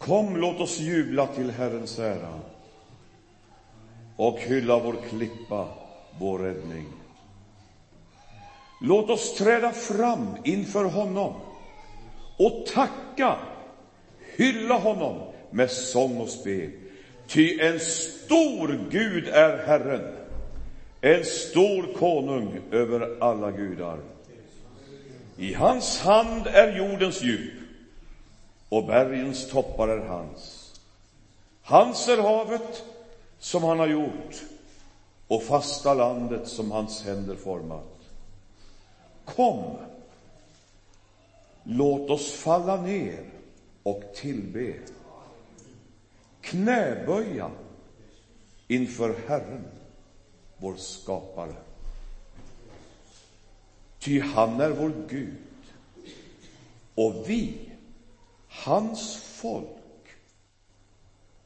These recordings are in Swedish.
Kom, låt oss jubla till Herrens ära och hylla vår klippa, vår räddning. Låt oss träda fram inför honom och tacka, hylla honom med sång och spel. Ty en stor Gud är Herren, en stor konung över alla gudar. I hans hand är jordens djup och bergens toppar är hans. Hans är havet som han har gjort och fasta landet som hans händer format. Kom, låt oss falla ner och tillbe, knäböja inför Herren, vår skapare. Ty han är vår Gud och vi, hans folk,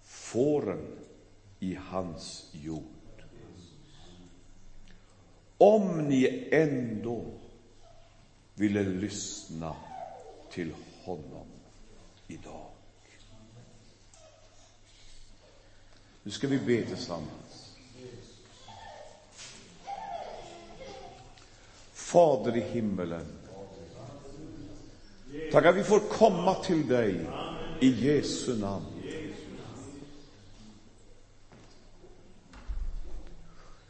fåren i hans jord. Om ni ändå ville lyssna till honom idag. Nu ska vi be tillsammans. Fader i himmelen. Tack att vi får komma till dig i Jesu namn.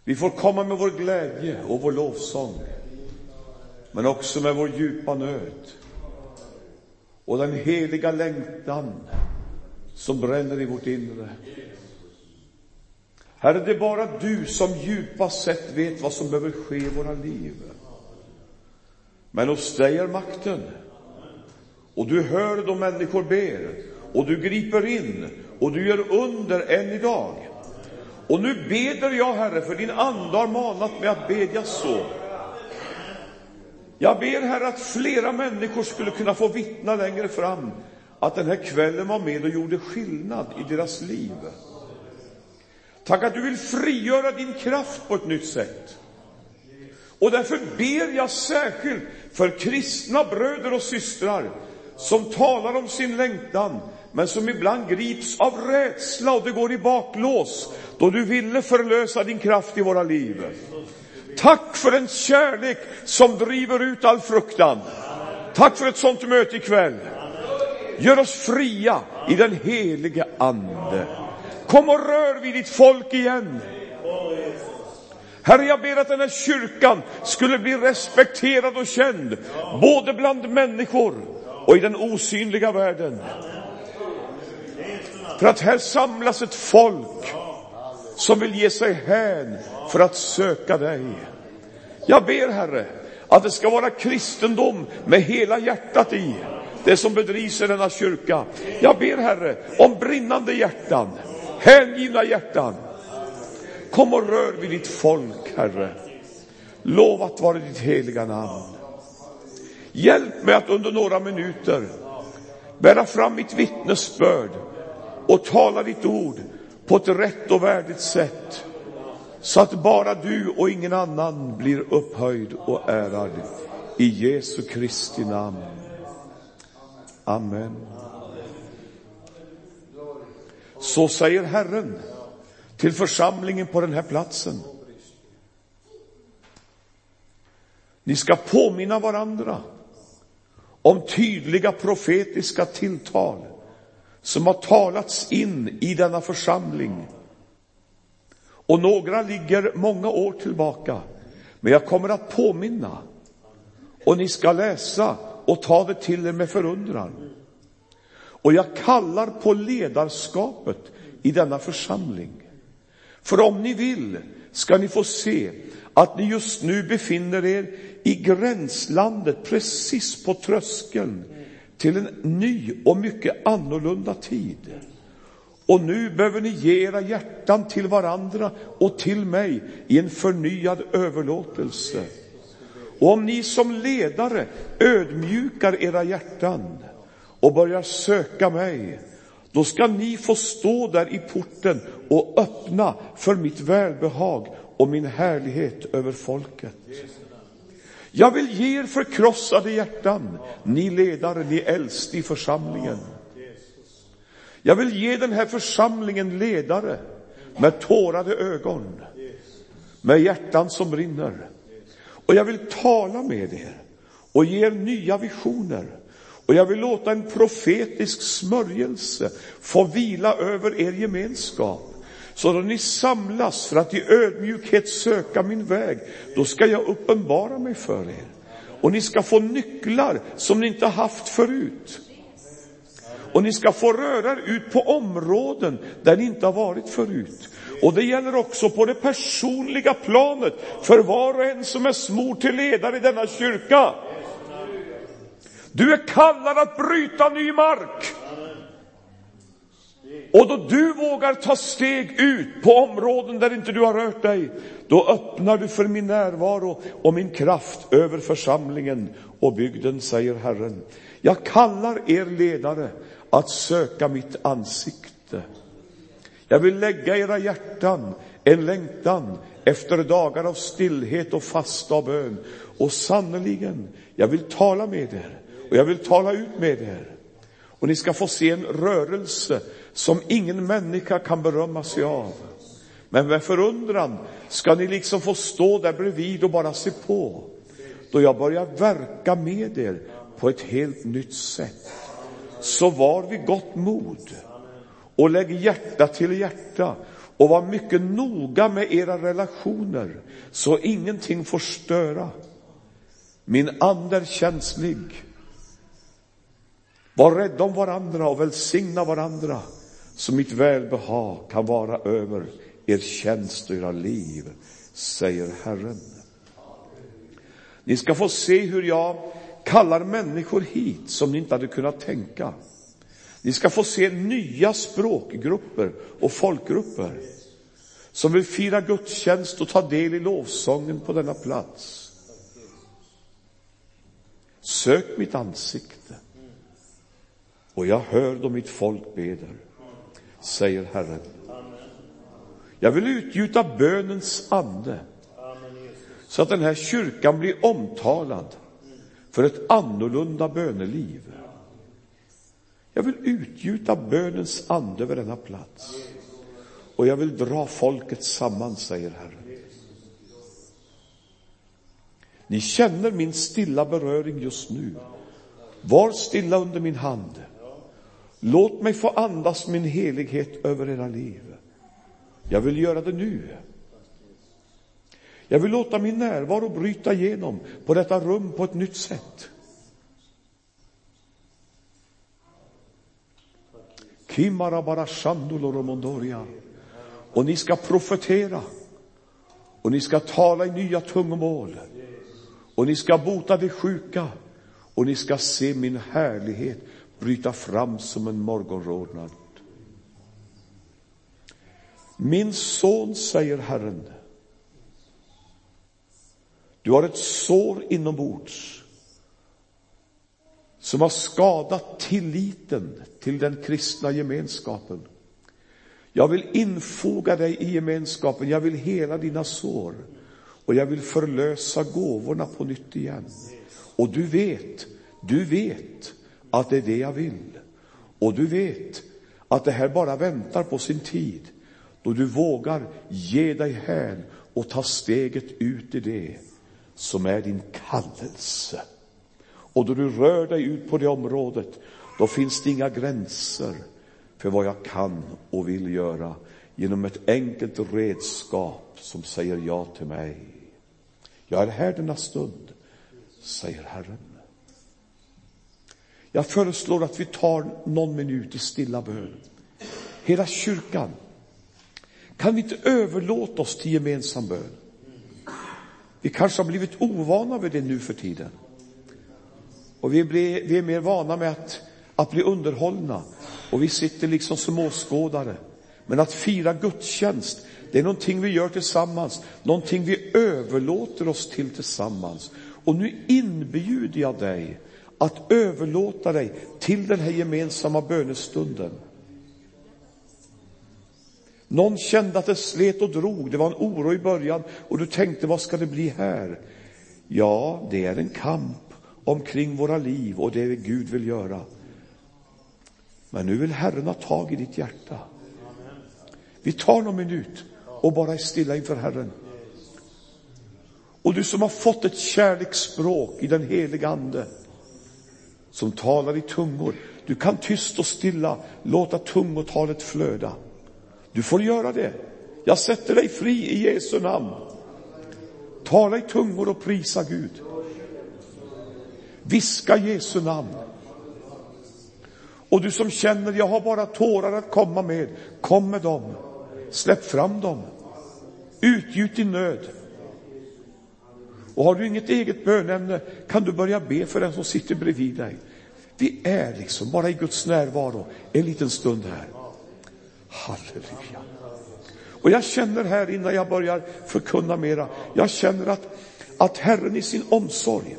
Vi får komma med vår glädje och vår lovsång, men också med vår djupa nöd och den heliga längtan som bränner i vårt inre. Herre, det är bara du som djupast sett vet vad som behöver ske i våra liv. Men hos dig är makten. Och du hör då människor ber och du griper in och du gör under än idag. Och nu beder jag, Herre, för din ande har manat mig att bedja så. Jag ber, Herre, att flera människor skulle kunna få vittna längre fram att den här kvällen var med och gjorde skillnad i deras liv. Tack att du vill frigöra din kraft på ett nytt sätt. Och därför ber jag särskilt för kristna bröder och systrar som talar om sin längtan, men som ibland grips av rädsla och det går i baklås, då du ville förlösa din kraft i våra liv. Tack för en kärlek som driver ut all fruktan. Tack för ett sånt möte ikväll. Gör oss fria i den helige Ande. Kom och rör vid ditt folk igen. Herre, jag ber att den här kyrkan skulle bli respekterad och känd, både bland människor och i den osynliga världen. För att här samlas ett folk som vill ge sig hän för att söka dig. Jag ber, Herre, att det ska vara kristendom med hela hjärtat i, det som bedrivs i denna kyrka. Jag ber, Herre, om brinnande hjärtan, hängivna hjärtan. Kom och rör vid ditt folk, Herre. Lovat vare ditt heliga namn. Hjälp mig att under några minuter bära fram mitt vittnesbörd och tala ditt ord på ett rätt och värdigt sätt så att bara du och ingen annan blir upphöjd och ärad. I Jesu Kristi namn. Amen. Så säger Herren till församlingen på den här platsen. Ni ska påminna varandra om tydliga profetiska tilltal som har talats in i denna församling. Och några ligger många år tillbaka. Men jag kommer att påminna och ni ska läsa och ta det till er med förundran. Och jag kallar på ledarskapet i denna församling. För om ni vill ska ni få se att ni just nu befinner er i gränslandet, precis på tröskeln till en ny och mycket annorlunda tid. Och nu behöver ni ge era hjärtan till varandra och till mig i en förnyad överlåtelse. Och om ni som ledare ödmjukar era hjärtan och börjar söka mig, då ska ni få stå där i porten och öppna för mitt välbehag och min härlighet över folket. Jag vill ge er förkrossade hjärtan, ni ledare, ni äldste i församlingen. Jag vill ge den här församlingen ledare med tårade ögon, med hjärtan som brinner. Och jag vill tala med er och ge er nya visioner. Och jag vill låta en profetisk smörjelse få vila över er gemenskap. Så då ni samlas för att i ödmjukhet söka min väg, då ska jag uppenbara mig för er. Och ni ska få nycklar som ni inte haft förut. Och ni ska få röra er ut på områden där ni inte har varit förut. Och det gäller också på det personliga planet för var och en som är smord till ledare i denna kyrka. Du är kallad att bryta ny mark. Och då du vågar ta steg ut på områden där inte du har rört dig, då öppnar du för min närvaro och min kraft över församlingen och bygden, säger Herren. Jag kallar er ledare att söka mitt ansikte. Jag vill lägga era hjärtan en längtan efter dagar av stillhet och fasta och bön. Och sannerligen, jag vill tala med er och jag vill tala ut med er. Och ni ska få se en rörelse som ingen människa kan berömma sig av. Men med förundran ska ni liksom få stå där bredvid och bara se på. Då jag börjar verka med er på ett helt nytt sätt. Så var vid gott mod och lägg hjärta till hjärta och var mycket noga med era relationer så ingenting får störa. Min ande är känslig. Var rädda om varandra och välsigna varandra så mitt välbehag kan vara över er tjänst och era liv, säger Herren. Ni ska få se hur jag kallar människor hit som ni inte hade kunnat tänka. Ni ska få se nya språkgrupper och folkgrupper som vill fira gudstjänst och ta del i lovsången på denna plats. Sök mitt ansikte och jag hör då mitt folk beder, säger Herren. Jag vill utgjuta bönens ande så att den här kyrkan blir omtalad för ett annorlunda böneliv. Jag vill utgjuta bönens ande över denna plats. Och jag vill dra folket samman, säger Herren. Ni känner min stilla beröring just nu. Var stilla under min hand. Låt mig få andas min helighet över era liv. Jag vill göra det nu. Jag vill låta min närvaro bryta igenom på detta rum på ett nytt sätt. Och ni ska profetera och ni ska tala i nya tungomål och ni ska bota de sjuka och ni ska se min härlighet bryta fram som en morgonrodnad. Min son, säger Herren, du har ett sår inombords som har skadat tilliten till den kristna gemenskapen. Jag vill infoga dig i gemenskapen, jag vill hela dina sår och jag vill förlösa gåvorna på nytt igen. Och du vet, du vet att det är det jag vill. Och du vet att det här bara väntar på sin tid då du vågar ge dig hän och ta steget ut i det som är din kallelse. Och då du rör dig ut på det området, då finns det inga gränser för vad jag kan och vill göra genom ett enkelt redskap som säger ja till mig. Jag är här denna stund, säger Herren. Jag föreslår att vi tar någon minut i stilla bön. Hela kyrkan. Kan vi inte överlåta oss till gemensam bön? Vi kanske har blivit ovana vid det nu för tiden. Och vi, blir, vi är mer vana med att, att bli underhållna och vi sitter liksom som åskådare. Men att fira gudstjänst, det är någonting vi gör tillsammans, någonting vi överlåter oss till tillsammans. Och nu inbjuder jag dig att överlåta dig till den här gemensamma bönestunden. Någon kände att det slet och drog, det var en oro i början och du tänkte, vad ska det bli här? Ja, det är en kamp omkring våra liv och det Gud vill göra. Men nu vill Herren ha tag i ditt hjärta. Vi tar någon minut och bara är stilla inför Herren. Och du som har fått ett kärleksspråk i den heliga Ande, som talar i tungor, du kan tyst och stilla låta tungotalet flöda. Du får göra det. Jag sätter dig fri i Jesu namn. Tala i tungor och prisa Gud. Viska Jesu namn. Och du som känner, jag har bara tårar att komma med, kom med dem. Släpp fram dem. Utgjut din nöd. Och har du inget eget bönämne kan du börja be för den som sitter bredvid dig. Vi är liksom bara i Guds närvaro en liten stund här. Halleluja. Och jag känner här innan jag börjar förkunna mera, jag känner att, att Herren i sin omsorg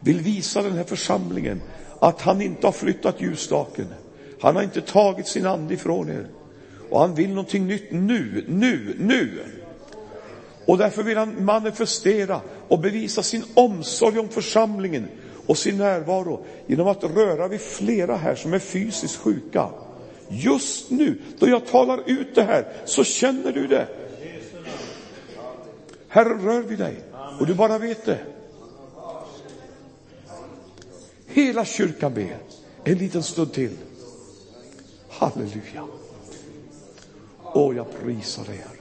vill visa den här församlingen att han inte har flyttat ljusstaken. Han har inte tagit sin ande ifrån er. Och han vill någonting nytt nu, nu, nu. Och därför vill han manifestera och bevisa sin omsorg om församlingen och sin närvaro genom att röra vid flera här som är fysiskt sjuka. Just nu, då jag talar ut det här, så känner du det. Herren rör vid dig och du bara vet det. Hela kyrkan ber en liten stund till. Halleluja. Åh, jag prisar dig, Herre.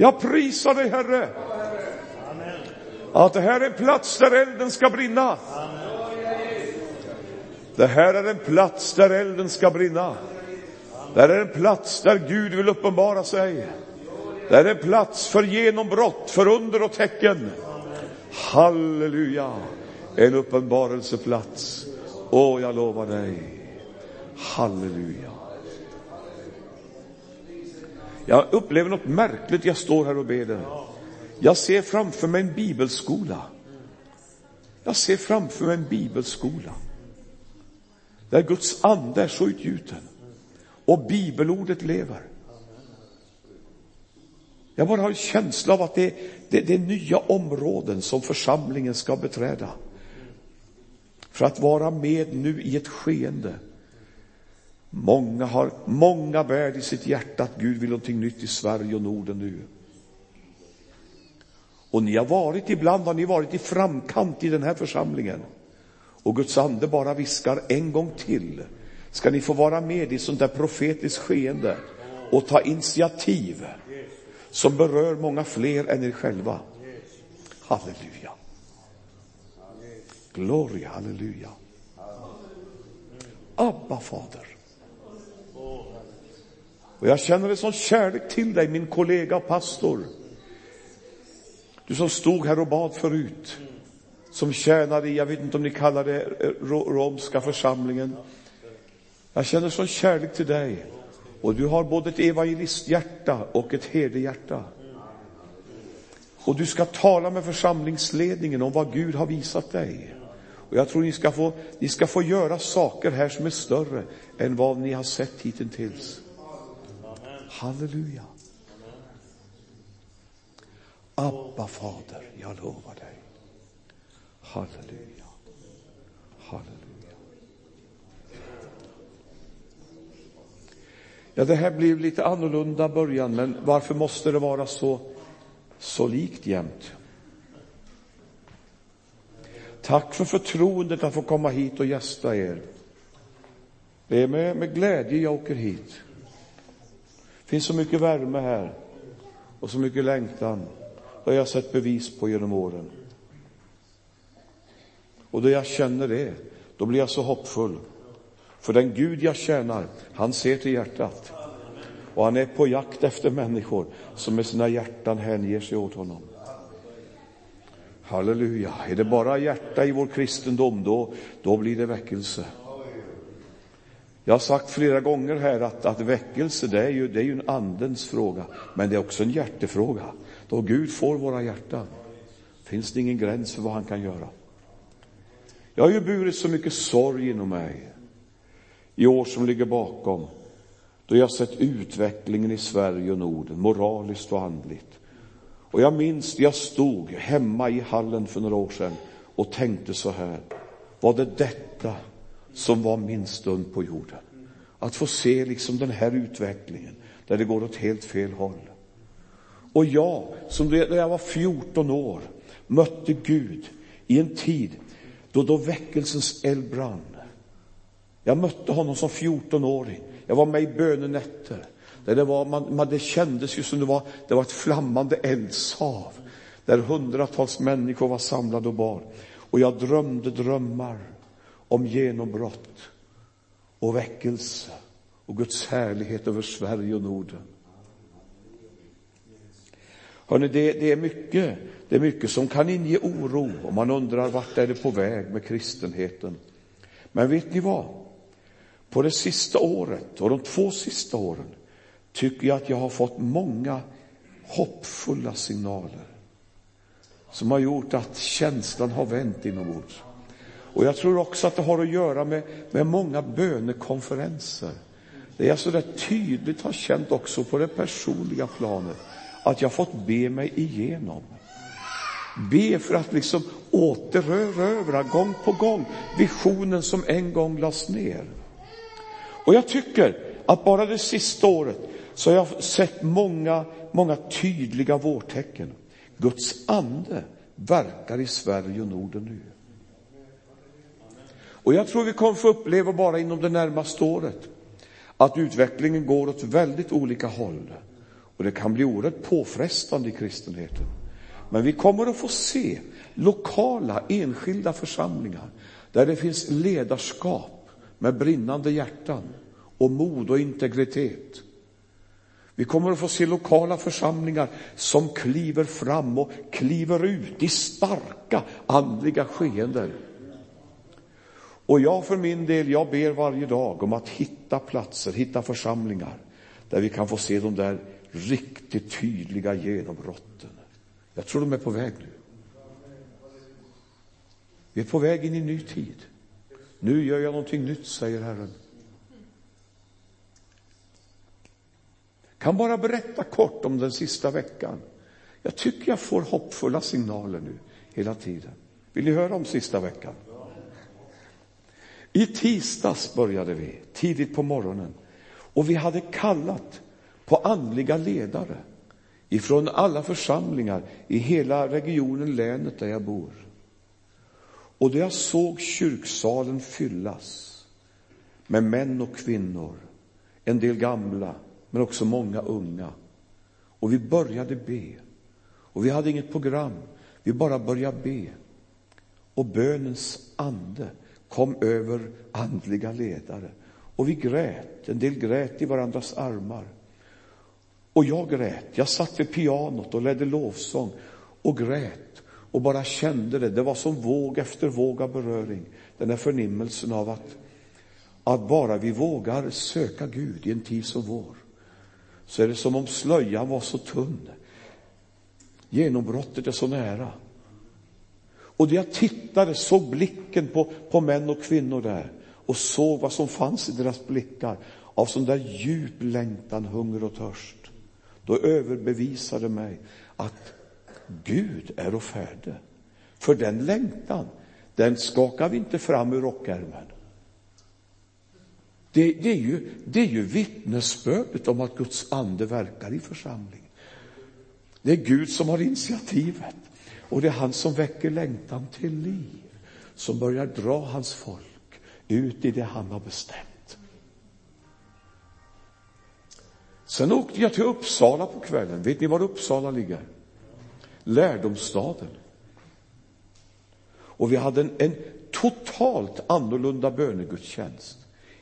Jag prisar dig, Herre. Att det här är en plats där elden ska brinna. Det här är en plats där elden ska brinna. Det här är en plats där Gud vill uppenbara sig. Det här är en plats för genombrott, för under och tecken. Halleluja. En uppenbarelseplats. Åh, jag lovar dig. Halleluja. Jag upplever något märkligt. Jag står här och ber. Jag ser framför mig en bibelskola. Jag ser framför mig en bibelskola. Där Guds ande är så utgjuten. Och bibelordet lever. Jag bara har en känsla av att det, det, det är nya områden som församlingen ska beträda. För att vara med nu i ett skeende Många har, många bär i sitt hjärta att Gud vill någonting nytt i Sverige och Norden nu. Och ni har varit, ibland har ni varit i framkant i den här församlingen. Och Guds ande bara viskar en gång till. Ska ni få vara med i sånt där profetiskt skeende och ta initiativ som berör många fler än er själva. Halleluja. Gloria, halleluja. Abba, Fader. Och jag känner en sån kärlek till dig, min kollega och pastor. Du som stod här och bad förut, som tjänade i, jag vet inte om ni kallar det eh, romska församlingen. Jag känner sån kärlek till dig. Och du har både ett evangelisthjärta och ett herdehjärta. Och du ska tala med församlingsledningen om vad Gud har visat dig. Och jag tror ni ska få, ni ska få göra saker här som är större än vad ni har sett hittills. Halleluja. Abba, Fader, jag lovar dig. Halleluja. Halleluja. Ja, det här blev lite annorlunda början, men varför måste det vara så, så likt jämt? Tack för förtroendet att få komma hit och gästa er. Det är med, med glädje jag åker hit. Det finns så mycket värme här och så mycket längtan. Det har jag sett bevis på genom åren. Och då jag känner det, då blir jag så hoppfull. För den Gud jag tjänar, han ser till hjärtat. Och han är på jakt efter människor som med sina hjärtan hänger sig åt honom. Halleluja. Är det bara hjärta i vår kristendom, då, då blir det väckelse. Jag har sagt flera gånger här att, att väckelse, det är, ju, det är ju en andens fråga, men det är också en hjärtefråga. Då Gud får våra hjärtan finns det ingen gräns för vad han kan göra. Jag har ju burit så mycket sorg inom mig i år som ligger bakom, då jag sett utvecklingen i Sverige och Norden, moraliskt och andligt. Och jag minns, jag stod hemma i hallen för några år sedan och tänkte så här, var det detta som var min stund på jorden. Att få se liksom den här utvecklingen där det går åt helt fel håll. Och jag, som när jag var 14 år, mötte Gud i en tid då, då väckelsens eld brann. Jag mötte honom som 14-åring. Jag var med i bönenätter. Där det, var, man, man, det kändes ju som det var, det var ett flammande eldshav. Där hundratals människor var samlade och bar. Och jag drömde drömmar om genombrott och väckelse och Guds härlighet över Sverige och Norden. Hörrni, det, det, är mycket, det är mycket som kan inge oro och man undrar vart är det på väg med kristenheten. Men vet ni vad? På det sista året och de två sista åren tycker jag att jag har fått många hoppfulla signaler som har gjort att känslan har vänt inombords. Och jag tror också att det har att göra med, med många bönekonferenser. Det jag så där tydligt har känt också på det personliga planet att jag fått be mig igenom. Be för att liksom återerövra gång på gång visionen som en gång lades ner. Och jag tycker att bara det sista året så har jag sett många, många tydliga vårtecken. Guds ande verkar i Sverige och Norden nu. Och jag tror vi kommer få uppleva bara inom det närmaste året att utvecklingen går åt väldigt olika håll. Och det kan bli oerhört påfrestande i kristenheten. Men vi kommer att få se lokala, enskilda församlingar där det finns ledarskap med brinnande hjärtan och mod och integritet. Vi kommer att få se lokala församlingar som kliver fram och kliver ut i starka andliga skeenden. Och jag för min del, jag ber varje dag om att hitta platser, hitta församlingar där vi kan få se de där riktigt tydliga genombrotten. Jag tror de är på väg nu. Vi är på väg in i en ny tid. Nu gör jag någonting nytt, säger Herren. Kan bara berätta kort om den sista veckan. Jag tycker jag får hoppfulla signaler nu hela tiden. Vill ni höra om sista veckan? I tisdags började vi, tidigt på morgonen. Och vi hade kallat på andliga ledare ifrån alla församlingar i hela regionen, länet där jag bor. Och då jag såg kyrksalen fyllas med män och kvinnor, en del gamla, men också många unga. Och vi började be. Och vi hade inget program, vi bara började be. Och bönens ande kom över andliga ledare. Och vi grät, en del grät i varandras armar. Och jag grät. Jag satt vid pianot och ledde lovsång och grät och bara kände det. Det var som våg efter våg av beröring. Den här förnimmelsen av att, att bara vi vågar söka Gud i en tid som vår, så är det som om slöjan var så tunn. Genombrottet är så nära. Och när jag tittade, såg blicken på, på män och kvinnor där och såg vad som fanns i deras blickar av sån där djup längtan, hunger och törst. Då överbevisade mig att Gud är och färde. För den längtan, den skakar vi inte fram ur rockärmen. Det, det, är ju, det är ju vittnesbördet om att Guds ande verkar i församlingen. Det är Gud som har initiativet och det är han som väcker längtan till liv, som börjar dra hans folk ut i det han har bestämt. Sen åkte jag till Uppsala på kvällen. Vet ni var Uppsala ligger? Lärdomsstaden. Och vi hade en, en totalt annorlunda bönegudstjänst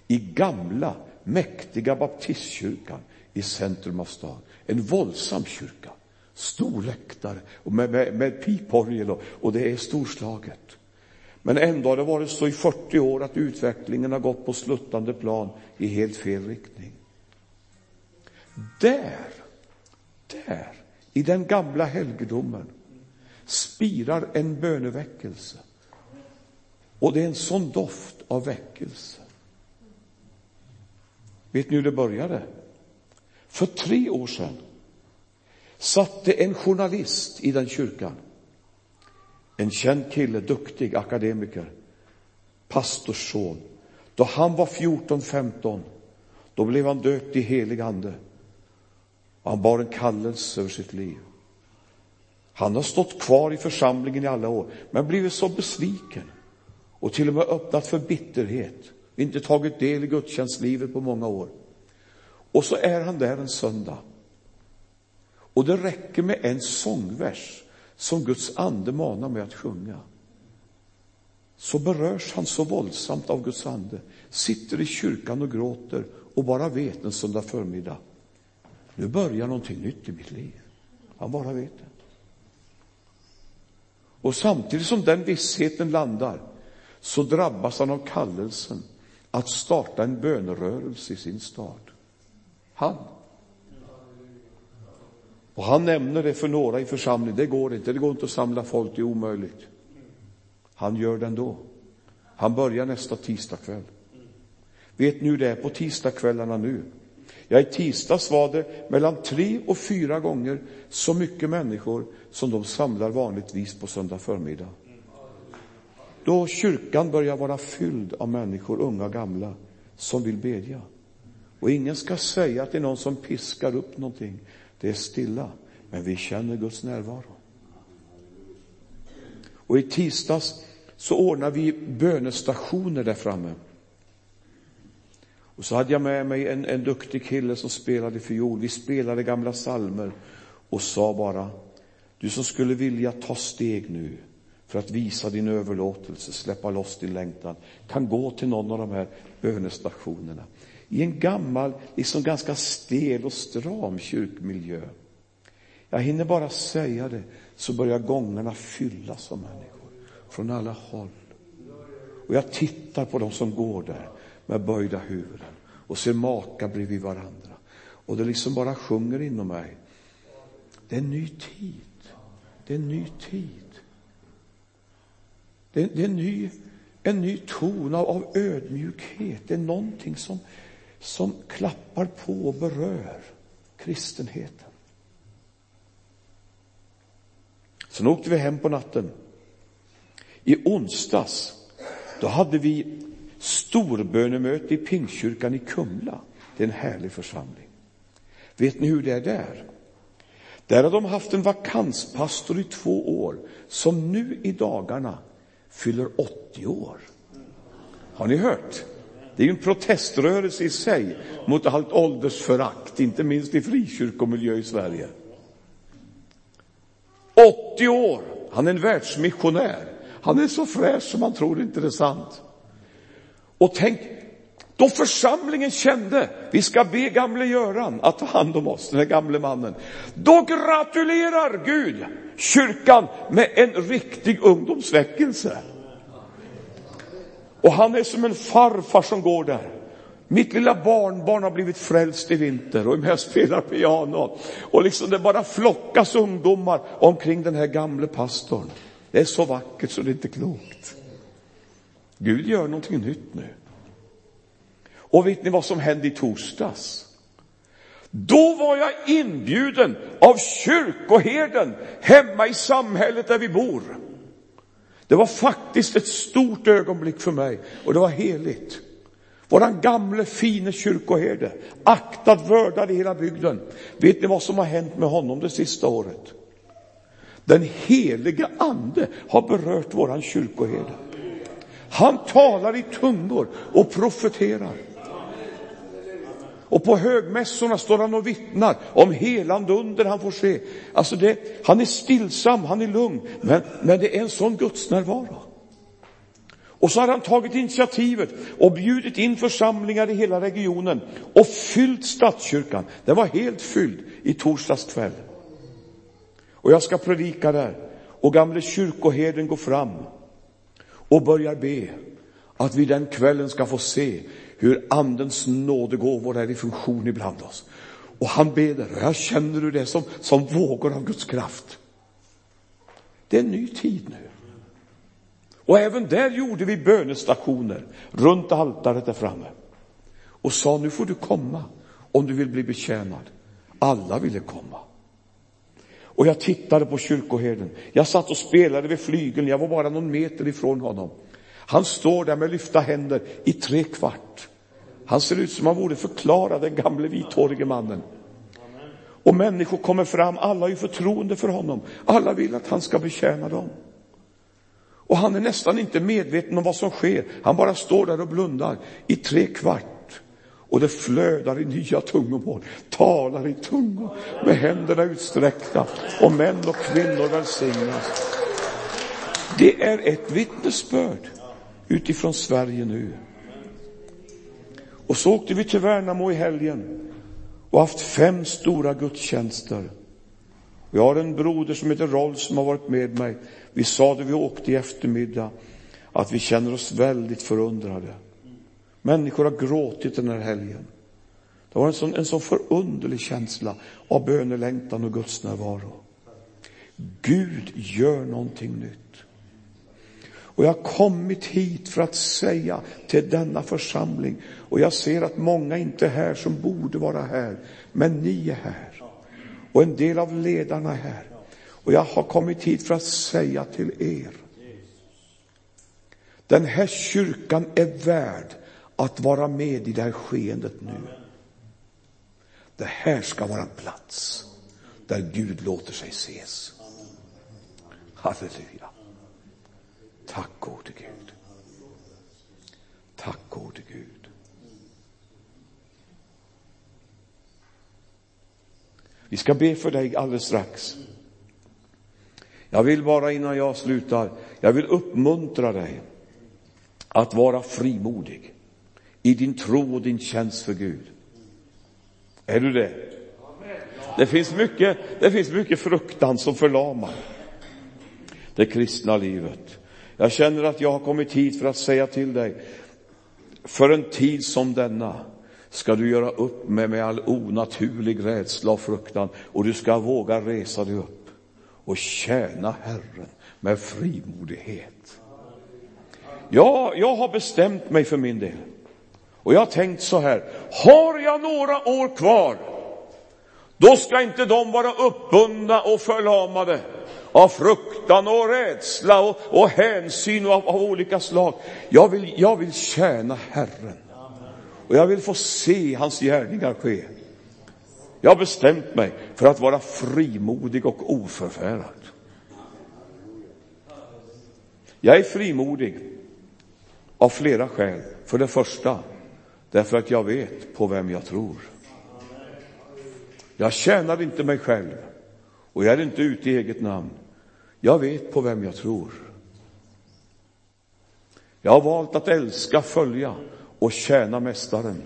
i gamla, mäktiga baptistkyrkan i centrum av stan. En våldsam kyrka, stor läktare och med, med, med piporgel och, och det är storslaget. Men ändå har det varit så i 40 år att utvecklingen har gått på sluttande plan i helt fel riktning. Där, där, i den gamla helgedomen spirar en böneväckelse. Och det är en sån doft av väckelse. Vet ni hur det började? För tre år sedan satte en journalist i den kyrkan, en känd kille, duktig akademiker, pastorsson, Då han var 14-15, då blev han döpt i helig ande. Han bar en kallelse över sitt liv. Han har stått kvar i församlingen i alla år, men blivit så besviken och till och med öppnat för bitterhet, inte tagit del i gudstjänstlivet på många år. Och så är han där en söndag. Och det räcker med en sångvers som Guds ande manar mig att sjunga. Så berörs han så våldsamt av Guds ande, sitter i kyrkan och gråter och bara vet en söndag förmiddag. Nu börjar någonting nytt i mitt liv. Han bara vet det. Och samtidigt som den vissheten landar så drabbas han av kallelsen att starta en bönerörelse i sin stad. Han. Och han nämner det för några i församlingen. Det går inte, det går inte att samla folk, det är omöjligt. Han gör det ändå. Han börjar nästa tisdagkväll. Vet ni hur det är på tisdagskvällarna nu? Ja, i tisdags var det mellan tre och fyra gånger så mycket människor som de samlar vanligtvis på söndag förmiddag. Då kyrkan börjar vara fylld av människor, unga och gamla, som vill bedja. Och ingen ska säga att det är någon som piskar upp någonting. Det är stilla, men vi känner Guds närvaro. Och i tisdags så ordnade vi bönestationer där framme. Och så hade jag med mig en, en duktig kille som spelade fiol. Vi spelade gamla salmer och sa bara, du som skulle vilja ta steg nu för att visa din överlåtelse, släppa loss din längtan, kan gå till någon av de här bönestationerna. I en gammal, liksom ganska stel och stram kyrkmiljö. Jag hinner bara säga det, så börjar gångarna fyllas av människor från alla håll. Och jag tittar på dem som går där med böjda huvuden och ser makar bredvid varandra. Och det liksom bara sjunger inom mig. Det är en ny tid. Det är en ny tid. Det är, det är en, ny, en ny ton av, av ödmjukhet. Det är någonting som, som klappar på och berör kristenheten. Sen åkte vi hem på natten. I onsdags, då hade vi storbönemöte i Pingstkyrkan i Kumla. Det är en härlig församling. Vet ni hur det är där? Där har de haft en vakanspastor i två år som nu i dagarna fyller 80 år. Har ni hört? Det är ju en proteströrelse i sig mot allt åldersförakt, inte minst i frikyrkomiljö i Sverige. 80 år! Han är en världsmissionär. Han är så fräsch som man tror inte det är sant. Och tänk, då församlingen kände, vi ska be gamle Göran att ta hand om oss, den här gamle mannen. Då gratulerar Gud kyrkan med en riktig ungdomsväckelse. Och han är som en farfar som går där. Mitt lilla barnbarn har blivit frälst i vinter och är med och spelar piano. Och liksom det bara flockas ungdomar omkring den här gamle pastorn. Det är så vackert så det är inte klokt. Gud gör någonting nytt nu. Och vet ni vad som hände i torsdags? Då var jag inbjuden av kyrkoherden hemma i samhället där vi bor. Det var faktiskt ett stort ögonblick för mig och det var heligt. Våran gamle fine kyrkoherde, aktad, vördad i hela bygden. Vet ni vad som har hänt med honom det sista året? Den helige ande har berört våran kyrkoherde. Han talar i tungor och profeterar. Och på högmässorna står han och vittnar om helande under han får se. Alltså det, han är stillsam, han är lugn, men, men det är en sån gudsnärvaro. Och så har han tagit initiativet och bjudit in församlingar i hela regionen och fyllt stadskyrkan. Den var helt fylld i torsdags kväll. Och jag ska predika där. Och gamle kyrkoherden går fram och börjar be att vi den kvällen ska få se hur andens nådegåvor är i funktion ibland oss. Och han ber och jag känner hur det är som, som vågor av Guds kraft. Det är en ny tid nu. Och även där gjorde vi bönestationer runt altaret där framme. Och sa, nu får du komma om du vill bli betjänad. Alla ville komma. Och jag tittade på kyrkoherden. Jag satt och spelade vid flygeln, jag var bara någon meter ifrån honom. Han står där med lyfta händer i tre kvart. Han ser ut som han borde förklara den gamle vithårige mannen. Och människor kommer fram, alla har ju förtroende för honom. Alla vill att han ska betjäna dem. Och han är nästan inte medveten om vad som sker. Han bara står där och blundar i tre kvart. Och det flödar i nya tungomål, talar i tungor med händerna utsträckta och män och kvinnor välsignas. Det är ett vittnesbörd utifrån Sverige nu. Och så åkte vi till Värnamo i helgen och haft fem stora gudstjänster. Jag har en broder som heter Rolf som har varit med mig. Vi sa det vi åkte i eftermiddag, att vi känner oss väldigt förundrade. Människor har gråtit den här helgen. Det var en sån, en sån förunderlig känsla av bönelängtan och Guds närvaro. Gud gör någonting nytt. Och jag har kommit hit för att säga till denna församling, och jag ser att många inte är här som borde vara här, men ni är här. Och en del av ledarna är här. Och jag har kommit hit för att säga till er, den här kyrkan är värd att vara med i det här skeendet nu. Det här ska vara en plats där Gud låter sig ses. Halleluja. Tack gode Gud. Tack gode Gud. Vi ska be för dig alldeles strax. Jag vill bara innan jag slutar, jag vill uppmuntra dig att vara frimodig i din tro och din tjänst för Gud. Är du det? Det finns mycket, det finns mycket fruktan som förlamar det kristna livet. Jag känner att jag har kommit hit för att säga till dig, för en tid som denna ska du göra upp med, med all onaturlig rädsla och fruktan och du ska våga resa dig upp och tjäna Herren med frimodighet. Ja, jag har bestämt mig för min del. Och jag har tänkt så här, har jag några år kvar, då ska inte de vara uppbundna och förlamade av fruktan och rädsla och, och hänsyn av, av, olika slag. Jag vill, jag vill tjäna Herren och jag vill få se hans gärningar ske. Jag har bestämt mig för att vara frimodig och oförfärad. Jag är frimodig av flera skäl. För det första, därför att jag vet på vem jag tror. Jag tjänar inte mig själv och jag är inte ute i eget namn. Jag vet på vem jag tror. Jag har valt att älska, följa och tjäna Mästaren.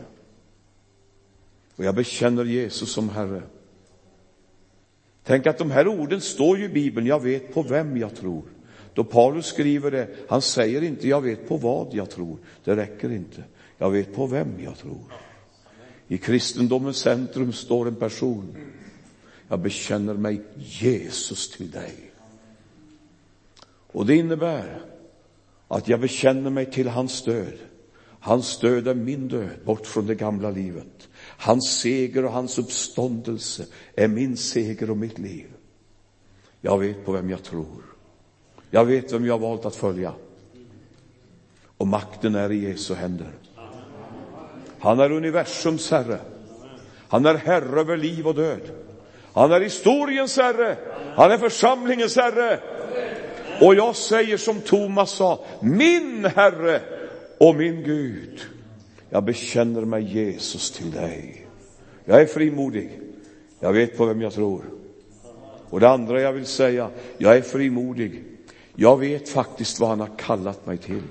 Och jag bekänner Jesus som Herre. Tänk att de här orden står ju i Bibeln, jag vet på vem jag tror. Då Paulus skriver det, han säger inte jag vet på vad jag tror, det räcker inte. Jag vet på vem jag tror. I kristendomens centrum står en person. Jag bekänner mig Jesus till dig. Och det innebär att jag bekänner mig till hans död. Hans död är min död, bort från det gamla livet. Hans seger och hans uppståndelse är min seger och mitt liv. Jag vet på vem jag tror. Jag vet vem jag har valt att följa. Och makten är i Jesu händer. Han är universums herre. Han är herre över liv och död. Han är historiens herre. Han är församlingens herre. Och jag säger som Thomas sa, min herre och min Gud. Jag bekänner mig Jesus till dig. Jag är frimodig. Jag vet på vem jag tror. Och det andra jag vill säga, jag är frimodig. Jag vet faktiskt vad han har kallat mig till.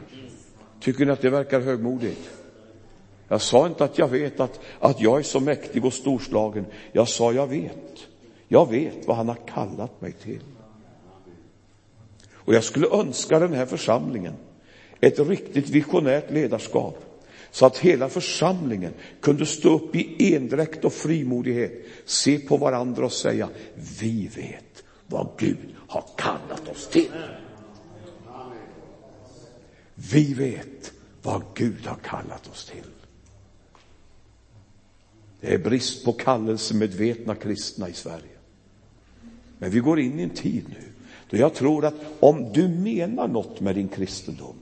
Tycker ni att det verkar högmodigt? Jag sa inte att jag vet att, att jag är så mäktig och storslagen. Jag sa jag vet. Jag vet vad han har kallat mig till. Och jag skulle önska den här församlingen ett riktigt visionärt ledarskap så att hela församlingen kunde stå upp i endräkt och frimodighet, se på varandra och säga, vi vet vad Gud har kallat oss till. Vi vet vad Gud har kallat oss till. Det är brist på kallelsemedvetna kristna i Sverige. Men vi går in i en tid nu jag tror att om du menar något med din kristendom,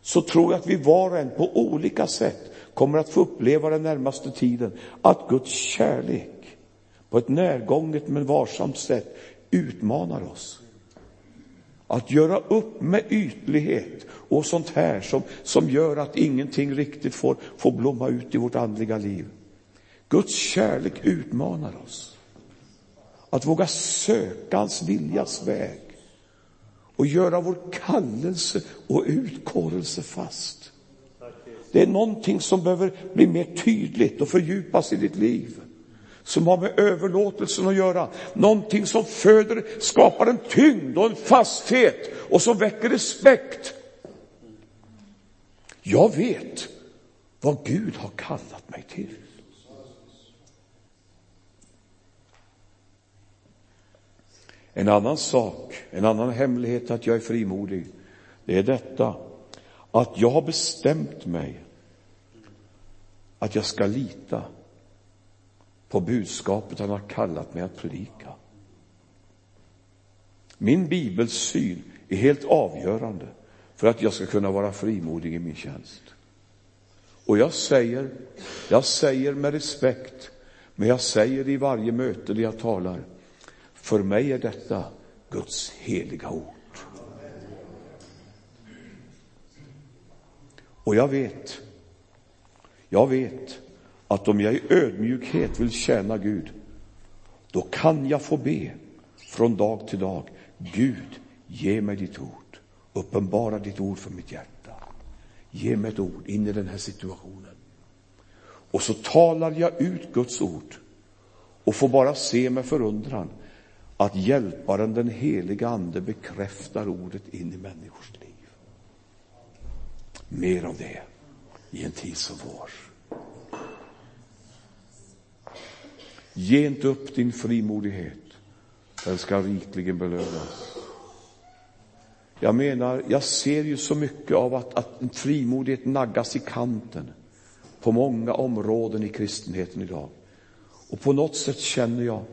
så tror jag att vi var och en på olika sätt kommer att få uppleva den närmaste tiden att Guds kärlek på ett närgånget men varsamt sätt utmanar oss. Att göra upp med ytlighet och sånt här som, som gör att ingenting riktigt får, får blomma ut i vårt andliga liv. Guds kärlek utmanar oss. Att våga söka hans viljas väg och göra vår kallelse och utkårelse fast. Det är någonting som behöver bli mer tydligt och fördjupas i ditt liv. Som har med överlåtelsen att göra. Någonting som föder, skapar en tyngd och en fasthet och som väcker respekt. Jag vet vad Gud har kallat mig till. En annan sak, en annan hemlighet att jag är frimodig, det är detta att jag har bestämt mig att jag ska lita på budskapet han har kallat mig att predika. Min bibelsyn är helt avgörande för att jag ska kunna vara frimodig i min tjänst. Och jag säger, jag säger med respekt, men jag säger i varje möte där jag talar, för mig är detta Guds heliga ord. Och jag vet, jag vet att om jag i ödmjukhet vill tjäna Gud, då kan jag få be från dag till dag. Gud, ge mig ditt ord. Uppenbara ditt ord för mitt hjärta. Ge mig ett ord in i den här situationen. Och så talar jag ut Guds ord och får bara se med förundran att hjälparen, den heliga Ande, bekräftar ordet in i människors liv. Mer av det i en tid som vår. Ge inte upp din frimodighet. Den ska rikligen belönas. Jag menar, jag ser ju så mycket av att, att frimodighet naggas i kanten på många områden i kristenheten idag. Och på något sätt känner jag,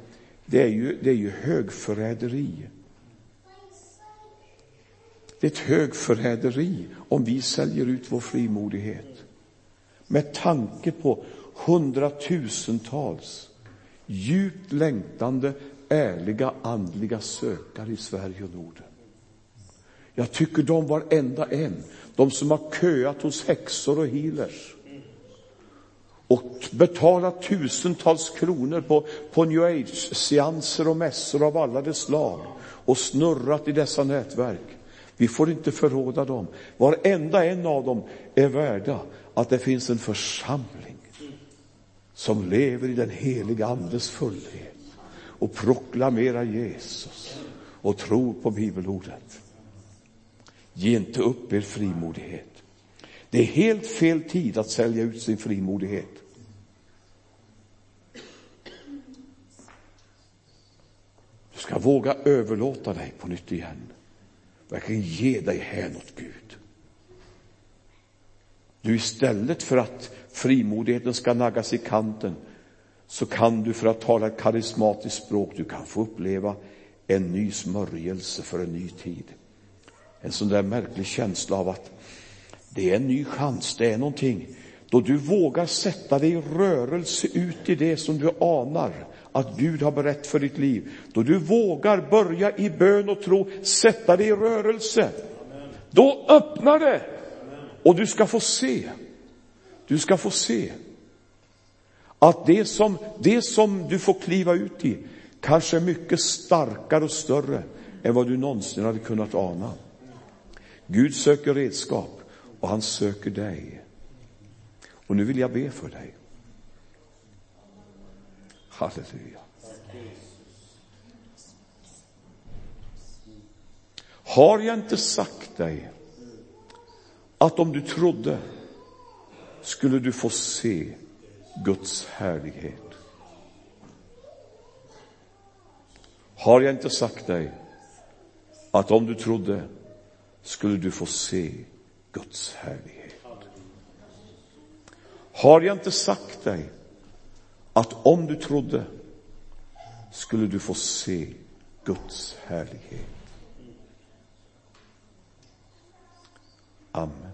det är ju, det är ju högförräderi. Det är ett högförräderi om vi säljer ut vår frimodighet. Med tanke på hundratusentals djupt längtande, ärliga, andliga sökare i Sverige och Norden. Jag tycker de varenda en, de som har köat hos häxor och healers och betalat tusentals kronor på, på new age-seanser och mässor av alla de slag och snurrat i dessa nätverk. Vi får inte förråda dem. Varenda en av dem är värda att det finns en församling som lever i den heliga Andes fullhet och proklamerar Jesus och tror på bibelordet. Ge inte upp er frimodighet. Det är helt fel tid att sälja ut sin frimodighet. Ska våga överlåta dig på nytt igen. Verkligen ge dig hän åt Gud. Du istället för att frimodigheten ska naggas i kanten så kan du, för att tala ett karismatiskt språk, du kan få uppleva en ny smörjelse för en ny tid. En sån där märklig känsla av att det är en ny chans, det är någonting. Då du vågar sätta dig i rörelse ut i det som du anar att Gud har berett för ditt liv. Då du vågar börja i bön och tro, sätta dig i rörelse. Då öppnar det och du ska få se. Du ska få se att det som, det som du får kliva ut i kanske är mycket starkare och större än vad du någonsin hade kunnat ana. Gud söker redskap och han söker dig. Och nu vill jag be för dig. Halleluja. Har jag inte sagt dig att om du trodde skulle du få se Guds härlighet? Har jag inte sagt dig att om du trodde skulle du få se Guds härlighet? Har jag inte sagt dig att om du trodde skulle du få se Guds härlighet? Amen.